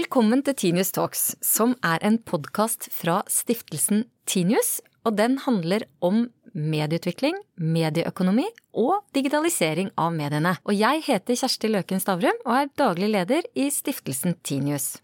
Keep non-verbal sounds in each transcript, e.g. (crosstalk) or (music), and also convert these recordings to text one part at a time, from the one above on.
Velkommen til Tinius Talks, som er en podkast fra stiftelsen Tinius. Og den handler om medieutvikling, medieøkonomi og digitalisering av mediene. Og jeg heter Kjersti Løken Stavrum og er daglig leder i stiftelsen Tinius.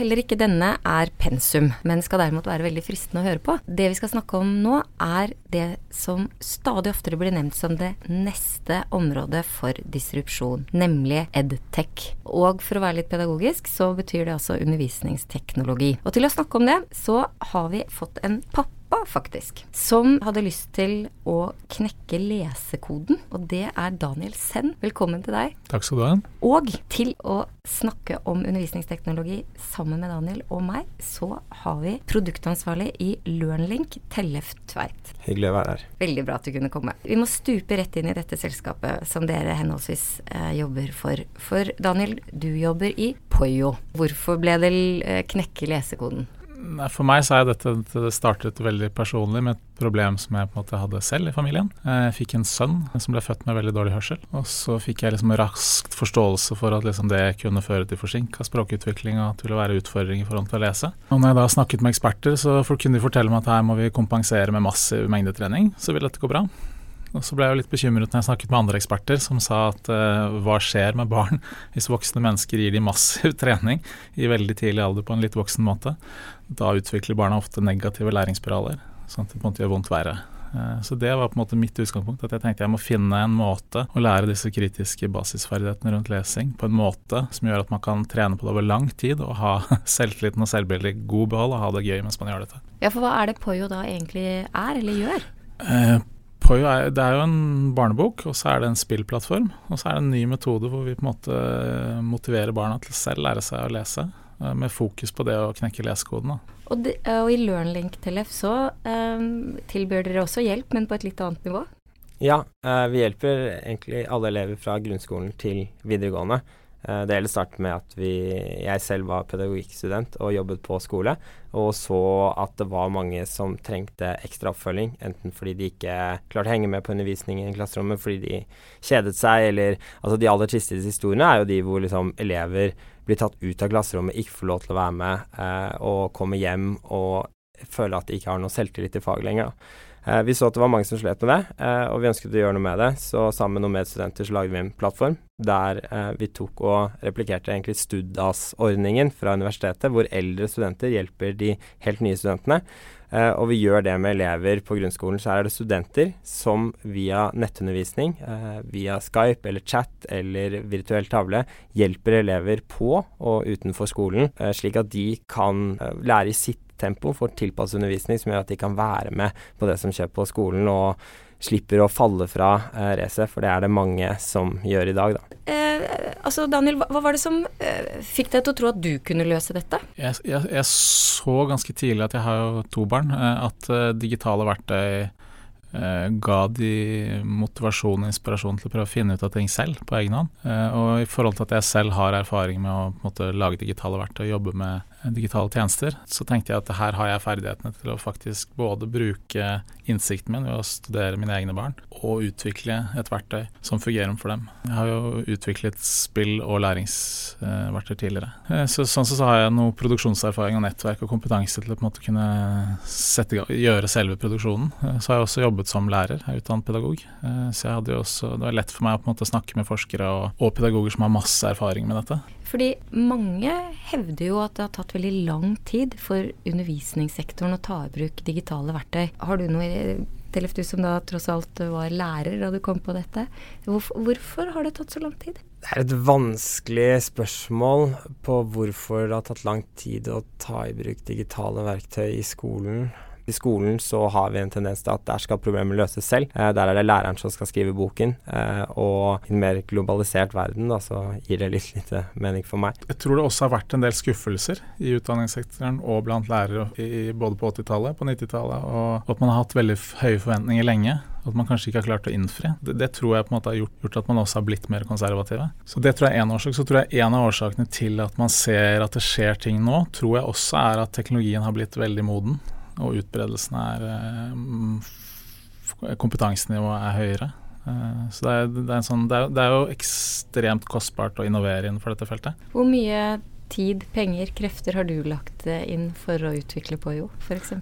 Heller ikke denne er pensum, men skal derimot være veldig fristende å høre på. Det vi skal snakke om nå, er det som stadig oftere blir nevnt som det neste området for disrupsjon, nemlig edtech. Og for å være litt pedagogisk, så betyr det altså undervisningsteknologi. Og til å snakke om det, så har vi fått en pappa faktisk, som hadde lyst til å knekke lesekoden. Og det er Daniel Senn. Velkommen til deg. Takk skal du ha. Og til å snakke om undervisningsteknologi sammen med Daniel og meg, så har vi produktansvarlig i Learnlink, Tellef Tveit. Hyggelig å være her. Veldig bra at du kunne komme. Vi må stupe rett inn i dette selskapet som dere henholdsvis eh, jobber for. For Daniel, du jobber i Poyo. Hvorfor ble det eh, knekke lesekoden? For meg så er dette det startet veldig personlig med et problem som jeg på en måte hadde selv i familien. Jeg fikk en sønn som ble født med veldig dårlig hørsel. Og så fikk jeg liksom raskt forståelse for at liksom det kunne føre til forsinka språkutvikling og at det ville være utfordring i forhold til å lese. Og når jeg da snakket med eksperter, så kunne de fortelle meg at her må vi kompensere med massiv mengdetrening, så vil dette gå bra. Og så ble jeg jo litt bekymret når jeg snakket med andre eksperter som sa at uh, hva skjer med barn (laughs) hvis voksne mennesker gir dem massiv (laughs) trening i veldig tidlig alder på en litt voksen måte? Da utvikler barna ofte negative læringsspiraler, sånn at det på en måte gjør vondt verre. Uh, så det var på en måte mitt utgangspunkt, at jeg tenkte jeg må finne en måte å lære disse kritiske basisferdighetene rundt lesing på en måte som gjør at man kan trene på det over lang tid og ha (laughs) selvtilliten og selvbildet i god behold og ha det gøy mens man gjør dette. Ja, for hva er det Poyo da egentlig er, eller gjør? Poyo er, det er jo en barnebok, og så er det en spillplattform. Og så er det en ny metode hvor vi på en måte motiverer barna til selv lære seg å lese, med fokus på det å knekke lesekoden. Og, de, og, i LearnLink TLF så um, tilbyr dere også hjelp, men på et litt annet nivå? Ja, vi hjelper egentlig alle elever fra grunnskolen til videregående. Uh, det hele startet med at vi, jeg selv var pedagogikkstudent og jobbet på skole, og så at det var mange som trengte ekstra oppfølging, enten fordi de ikke klarte å henge med på undervisningen i klasserommet, fordi de kjedet seg, eller Altså, de aller tristeste historiene er jo de hvor liksom elever blir tatt ut av klasserommet, ikke får lov til å være med, eh, og kommer hjem og føler at de ikke har noe selvtillit i faget lenger. da. Eh, vi så at det var mange som slet med det, eh, og vi ønsket å gjøre noe med det. Så sammen med noen medstudenter så lagde vi en plattform der eh, vi tok og replikerte egentlig Studas-ordningen fra universitetet, hvor eldre studenter hjelper de helt nye studentene. Uh, og vi gjør det med elever på grunnskolen. Så er det studenter som via nettundervisning, uh, via Skype eller chat eller virtuell tavle, hjelper elever på og utenfor skolen, uh, slik at de kan lære i sitt tempo, får tilpasset undervisning som gjør at de kan være med på det som skjer på skolen, og slipper å falle fra eh, racet, for det er det mange som gjør i dag, da. Eh, altså Daniel, hva, hva, var det som eh, fikk deg til å tro at du kunne løse dette? Jeg, jeg, jeg så ganske tidlig at jeg har jo to barn, eh, at eh, digitale verktøy ga de motivasjon og inspirasjon til å prøve å finne ut av ting selv på egen hånd. Og i forhold til at jeg selv har erfaring med å måte, lage digitale verktøy og jobbe med digitale tjenester, så tenkte jeg at her har jeg ferdighetene til å faktisk både bruke innsikten min ved å studere mine egne barn, og utvikle et verktøy som fungerer for dem. Jeg har jo utviklet spill- og læringsverktøy tidligere. Eh, så, sånn så, har jeg noe produksjonserfaring og nettverk og kompetanse til å på en måte kunne sette, gjøre selve produksjonen. Eh, så har jeg også jobbet som lærer, jeg er utdannet pedagog. Eh, så jeg hadde jo også, det var lett for meg å på en måte snakke med forskere og, og pedagoger som har masse erfaring med dette. Fordi mange hevder jo at det har tatt veldig lang tid for undervisningssektoren å ta i bruk digitale verktøy. Har du noe Tellef, du som da tross alt var lærer da du kom på dette. Hvorfor, hvorfor har det tatt så lang tid? Det er et vanskelig spørsmål på hvorfor det har tatt lang tid å ta i bruk digitale verktøy i skolen. I skolen så har vi en tendens til at der skal problemet løses selv. Eh, der er det læreren som skal skrive boken. Eh, og i en mer globalisert verden da, så gir det litt lite mening for meg. Jeg tror det også har vært en del skuffelser i utdanningssektoren og blant lærere i, både på 80-tallet, på 90-tallet, og at man har hatt veldig høye forventninger lenge. At man kanskje ikke har klart å innfri. Det, det tror jeg på en måte har gjort, gjort, at man også har blitt mer konservative. Så det tror jeg er én årsak. Så tror jeg en av årsakene til at man ser at det skjer ting nå, tror jeg også er at teknologien har blitt veldig moden, og utbredelsen er eh, Kompetansenivået er høyere. Eh, så det er, det, er sånn, det, er, det er, jo ekstremt kostbart å innovere innenfor dette feltet. Hvor mye tid, penger, krefter har du lagt inn for å utvikle Poyo, f.eks.?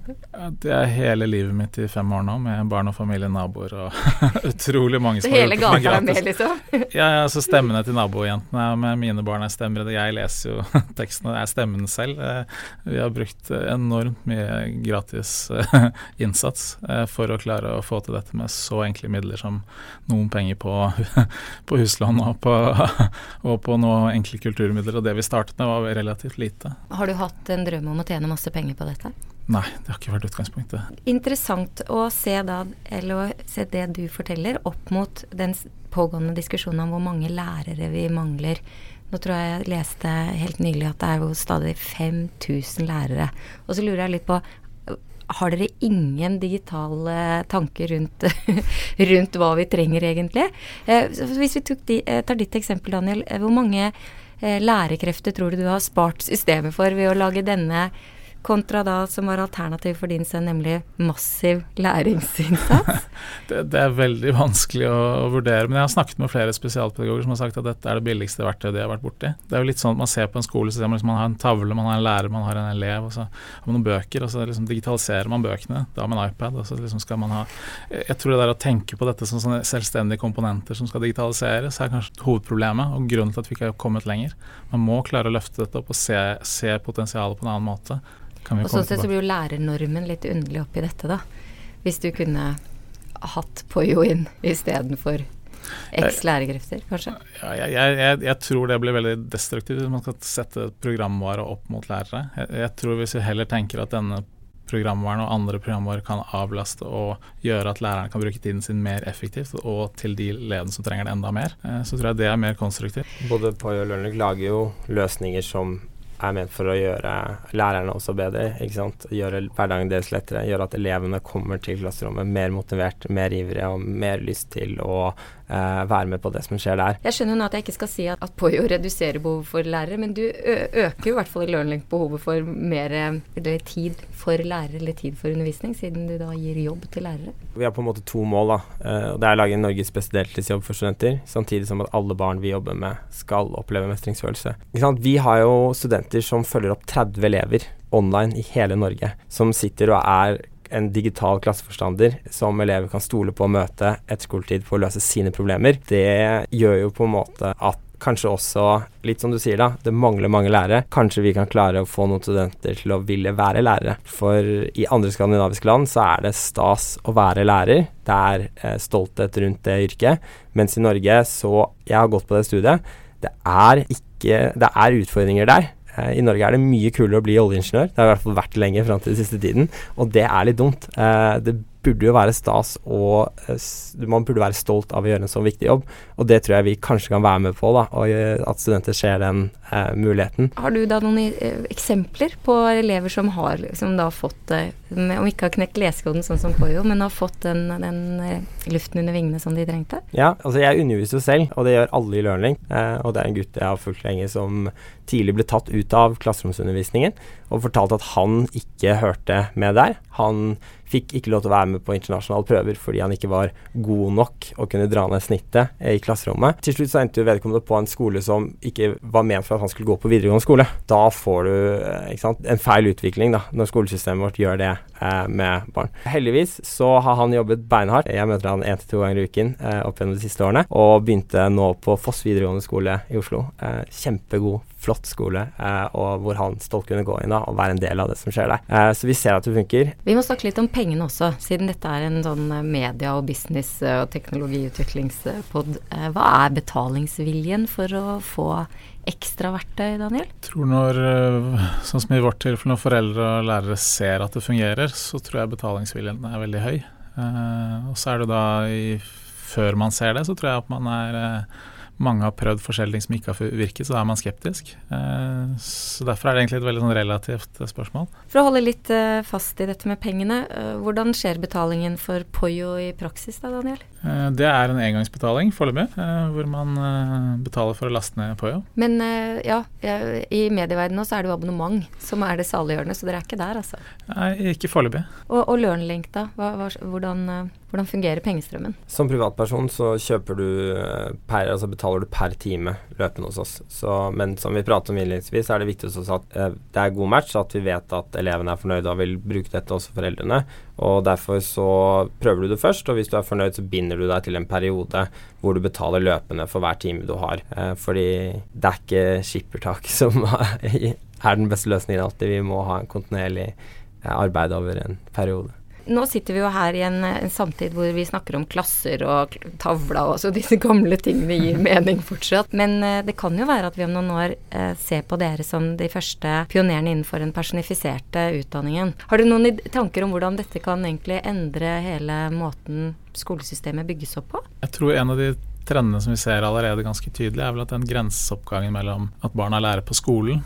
Det er hele livet mitt i fem år nå, med barn og familie, naboer og (laughs) utrolig mange som har gjort det gratis. Hele gata er med, liksom? (laughs) ja, ja, så stemmene til nabojentene med mine barn er stemmer. Jeg leser jo (laughs) teksten, og er stemmen selv. Eh, vi har brukt enormt mye gratis eh, innsats eh, for å klare å få til dette med så enkle midler som noen penger på, på huslån og på, og på noen enkle kulturmidler. Og det vi startet med, var var relativt lite. Har du hatt en drøm om å tjene masse penger på dette? Nei, det har ikke vært utgangspunktet. Interessant å se, da, å se det du forteller, opp mot den pågående diskusjonen om hvor mange lærere vi mangler. Nå tror jeg jeg leste helt nylig at det er jo stadig 5000 lærere. Og så lurer jeg litt på har dere ingen digitale tanker rundt, (laughs) rundt hva vi trenger, egentlig? Eh, hvis vi de, eh, tar ditt eksempel, Daniel. Eh, hvor mange lærekrefter tror du du har spart systemet for ved å lage denne kontra da som var alternativ for din sønn, nemlig massiv læringsinnsats? (laughs) det, det, er veldig vanskelig å, å, vurdere, men jeg har snakket med flere spesialpedagoger som har sagt at dette er det billigste verktøyet de har vært borti. Det er jo litt sånn at man ser på en skole, så ser man liksom man har en tavle, man har en lærer, man har en elev, og så har man noen bøker, og så liksom digitaliserer man bøkene, da med en iPad, og så liksom skal man ha Jeg tror det der å tenke på dette som sånne selvstendige komponenter som skal digitaliseres, er kanskje hovedproblemet, og grunnen til at vi ikke har kommet lenger. Man må klare å løfte dette opp og se, se potensialet på en annen måte. Og sånn sett så blir jo lærernormen litt underlig oppi dette, da. Hvis du kunne hatt Poyo inn istedenfor X lærekrefter, kanskje? Ja, jeg, jeg, jeg, tror det blir veldig destruktivt hvis man skal sette programvare opp mot lærere. Jeg, jeg, tror hvis vi heller tenker at denne programvaren og andre programvarer kan avlaste og gjøre at læreren kan bruke tiden sin mer effektivt, og til de ledene som trenger det enda mer, eh, så tror jeg det er mer konstruktivt. Både Poyo og Learning lager jo løsninger som er ment for å gjøre lærerne også bedre. ikke sant? Gjøre hverdagen deres lettere. Gjøre at elevene kommer til klasserommet mer motivert, mer ivrige og mer lyst til å være med på det som skjer der. Jeg skjønner nå at jeg ikke skal si at, at Poyo reduserer behovet for lærere, men du øker jo i hvert fall i Learning behovet for mer eller tid for lærere eller tid for undervisning, siden du da gir jobb til lærere. Vi har på en måte to mål. da. Uh, det er å lage Norges beste deltidsjobb for studenter, samtidig som at alle barn vi jobber med, skal oppleve mestringsfølelse. Vi har jo studenter som følger opp 30 elever online i hele Norge, som sitter og er en digital klasseforstander som elever kan stole på å møte etter skoletid for å løse sine problemer. Det gjør jo på en måte at kanskje også, litt som du sier da, det mangler mange lærere. Kanskje vi kan klare å få noen studenter til å ville være lærere. For i andre skandinaviske land så er det stas å være lærer. Det er eh, stolthet rundt det yrket. Mens i Norge så Jeg har gått på det studiet. Det er ikke Det er utfordringer der. Eh, I Norge er det mye kulere å bli oljeingeniør. Det har i hvert fall vært lenge fram til den siste tiden, og det er litt dumt. Eh, det burde jo være stas, og eh, man burde være stolt av å gjøre en sånn viktig jobb. Og det tror jeg vi kanskje kan være med på, da, og at studenter ser den eh, muligheten. Har du da noen eksempler på elever som har som da fått, eh, om ikke har knekt lesekoden sånn som Poyo, men har fått den, den luften under vingene som de trengte? Ja, altså jeg underviser jo selv, og det gjør alle i Learning. Eh, og det er en gutt jeg har fulgt lenge som tidlig ble tatt ut av klasseromsundervisningen og fortalte at han ikke hørte med der. Han Fikk ikke lov til å være med på internasjonale prøver fordi han ikke var god nok og kunne dra ned snittet i klasserommet. Til slutt så endte vedkommende på en skole som ikke var ment for at han skulle gå på videregående skole. Da får du eh, sant, en feil utvikling da, når skolesystemet vårt gjør det eh, med barn. Heldigvis så har han jobbet beinhardt. Jeg møter han én til to ganger i uken eh, opp gjennom de siste årene, og begynte nå på Foss videregående skole i Oslo. Eh, kjempegod flott skole, eh, og hvor han stolt kunne gå inn da, og være en del av det som skjer der. Eh, så vi ser at det funker. Vi må snakke litt om pengene også, siden dette er en sånn eh, media- og business- og teknologiutviklingspod. Eh, hva er betalingsviljen for å få ekstra verktøy, Daniel? Jeg tror når, sånn som i vårt tilfelle, når foreldre og lærere ser at det fungerer, så tror jeg betalingsviljen er veldig høy. og så er det da i, før man ser det, så tror jeg at man er mange har prøvd forskjellige som ikke har virket, så da er man skeptisk. Eh, så Derfor er det egentlig et veldig sånn relativt eh, spørsmål. For å holde litt eh, fast i dette med pengene, hvordan skjer betalingen for Poyo i praksis da, Daniel? Det er en engangsbetaling foreløpig, hvor man betaler for å laste ned Poyo. Men ja, i medieverdenen så er det jo abonnement som er det saliggjørende, så dere er ikke der, altså? Nei, ikke foreløpig. Og, og LearnLink, da? Hva, hva, hvordan, hvordan fungerer pengestrømmen? Som privatperson så kjøper du per, altså betaler du per time løpende hos oss. Så, men som vi pratet om innledningsvis, er det viktig hos oss at eh, det er god match, at vi vet at elevene er fornøyde og vil bruke dette også foreldrene. Og Derfor så prøver du det først, og hvis du er fornøyd, så binder du deg til en periode hvor du betaler løpende for hver time du har. Eh, fordi det er ikke skippertak (laughs) som er den beste løsningen alltid. Vi må ha en kontinuerlig eh, arbeid over en periode nå sitter vi jo her i en, en, samtid hvor vi snakker om klasser og tavla og så disse gamle tingene gir (laughs) mening fortsatt. Men eh, det kan jo være at vi om noen år eh, ser på dere som de første pionerene innenfor den personifiserte utdanningen. Har du noen tanker om hvordan dette kan egentlig endre hele måten skolesystemet bygges opp på? Jeg tror en av de trendene som vi ser allerede ganske tydelig, er vel at den grenseoppgangen mellom at barna lærer på skolen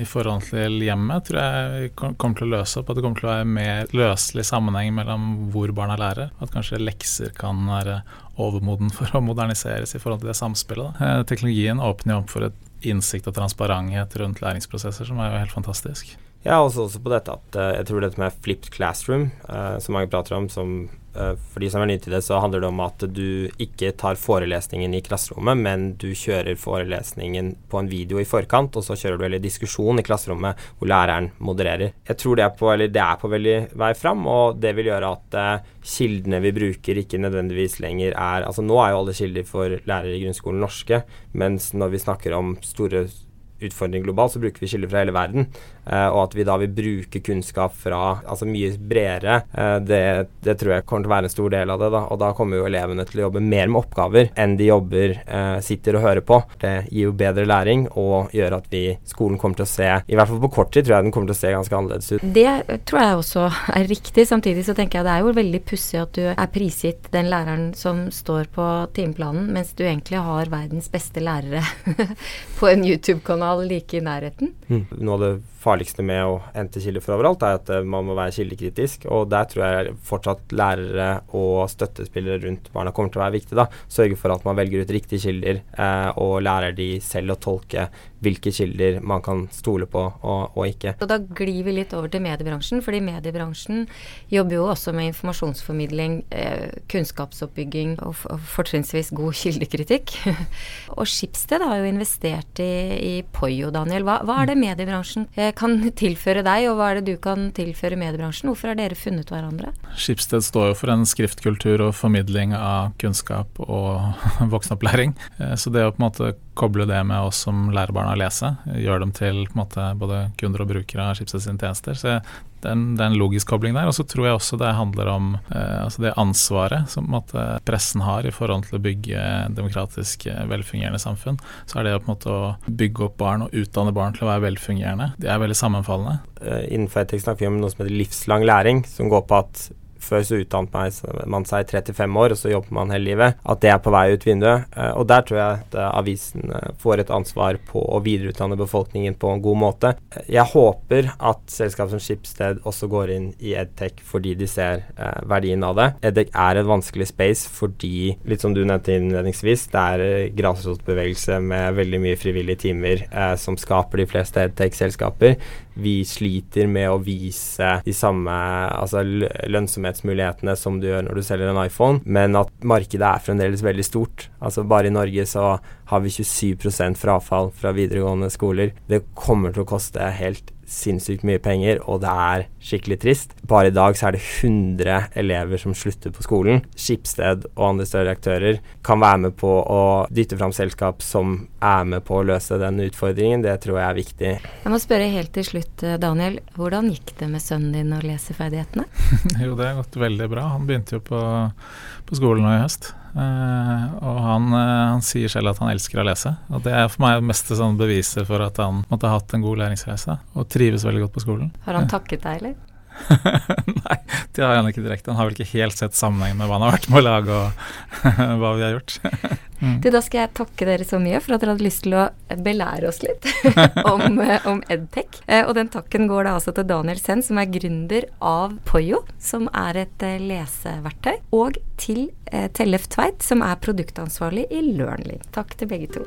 i forhold til hjemmet, tror jeg kommer til å løse opp. At det kommer til å være mer løselig sammenheng mellom hvor barna lærer. At kanskje lekser kan være overmoden for å moderniseres i forhold til det samspillet. Eh, teknologien åpner jo opp for et innsikt og transparenthet rundt læringsprosesser, som er jo helt fantastisk. Jeg også, også på dette at uh, jeg tror dette med flipped classroom, som mange prater om, som for de som er nye til det, så handler det om at du ikke tar forelesningen i klasserommet, men du kjører forelesningen på en video i forkant, og så kjører du eller diskusjon i klasserommet hvor læreren modererer. Jeg tror det er på, det er på veldig vei fram, og det vil gjøre at kildene vi bruker ikke nødvendigvis lenger er Altså nå er jo alle kilder for lærere i grunnskolen norske, mens når vi snakker om store utfordringer globalt, så bruker vi kilder fra hele verden. Uh, og at vi da vil bruke kunnskap fra altså mye bredere, uh, det, det, tror jeg kommer til å være en stor del av det. da, Og da kommer jo elevene til å jobbe mer med oppgaver enn de jobber, uh, sitter og hører på. Det gir jo bedre læring og gjør at vi, skolen kommer til å se, i hvert fall på kort tid, tror jeg den kommer til å se ganske annerledes ut. Det tror jeg også er riktig. Samtidig så tenker jeg det er jo veldig pussig at du er prisgitt den læreren som står på timeplanen, mens du egentlig har verdens beste lærere (laughs) på en YouTube-kanal like i nærheten. Mm. Nå det farligste med å hente kilder fra overalt, er at eh, man må være kildekritisk. Og der tror jeg fortsatt lærere og støttespillere rundt barna kommer til å være viktig. da. Sørge for at man velger ut riktige kilder, eh, og lærer de selv å tolke hvilke kilder man kan stole på og, og, ikke. Og Da glir vi litt over til mediebransjen, fordi mediebransjen jobber jo også med informasjonsformidling, eh, kunnskapsoppbygging og, og fortrinnsvis god kildekritikk. (laughs) og Skipsted har jo investert i, i Poyo, Daniel. Hva, hva, er det mediebransjen eh, kan tilføre deg, og hva er det du kan tilføre mediebransjen? Hvorfor har dere funnet hverandre? Skipsted står jo for en skriftkultur og formidling av kunnskap og (laughs) voksenopplæring. Eh, så det å på en måte koble det med oss som lærer barna å lese, Gjør dem til måte, både kunder og brukere av Schibsted sine tjenester. Så det er, en, det er en logisk kobling der. Og så tror jeg også det handler om eh, altså det ansvaret som måte, pressen har i forhold til å bygge demokratisk eh, velfungerende samfunn. Så er det på en måte å bygge opp barn og utdanne barn til å være velfungerende. De er veldig sammenfallende. Uh, innenfor etikk snakker vi om noe som heter livslang læring, som går på at før så utdannet man seg 35 år, og så jobber man hele livet. At det er på vei ut vinduet. Eh, og der tror jeg at eh, avisen eh, får et ansvar på å videreutdanne befolkningen på en god måte. Jeg håper at selskap som Skipsted også går inn i Edtech fordi de ser verdien av det. Edtech er et vanskelig space fordi, litt som du nevnte innledningsvis, det er grasrotbevegelse med veldig mye frivillige timer som skaper de fleste Edtech-selskaper vi sliter med å vise de samme altså, lønnsomhetsmulighetene som du gjør når du selger en iPhone, men at markedet er fremdeles veldig stort. Altså Bare i Norge så har vi 27% frafall fra videregående skoler. Det kommer til å koste helt sinnssykt mye penger, og det er skikkelig trist. Bare i dag så er det 100 elever som slutter på skolen. Skipsted og andre større aktører kan være med på å dytte fram selskap som er med på å løse den utfordringen. Det tror jeg er viktig. Jeg må spørre helt til slutt, eh, Daniel. Hvordan gikk det med sønnen din og leseferdighetene? (laughs) jo, det har gått veldig bra. Han begynte jo på, på skolen nå i høst. Uh, og han, uh, han, sier selv at han elsker å lese. Og det er for meg mest sånn beviset for at han måtte ha hatt en god læringsreise. Og trives veldig godt på skolen. Har han takket deg, eller? (laughs) Nei, det har han ikke direkte. Han har vel ikke helt sett sammenhengen med hva han har vært med å lage og (laughs) hva vi har gjort. (laughs) mm. Du, da skal jeg takke dere så mye for at dere hadde lyst til å belære oss litt om, om, EdTech. Eh, og den takken går da altså til Daniel Senn, som er gründer av Poyo, som er et eh, leseverktøy, og til eh, Tellef Tveit, som er produktansvarlig i Learnly. Takk til begge to.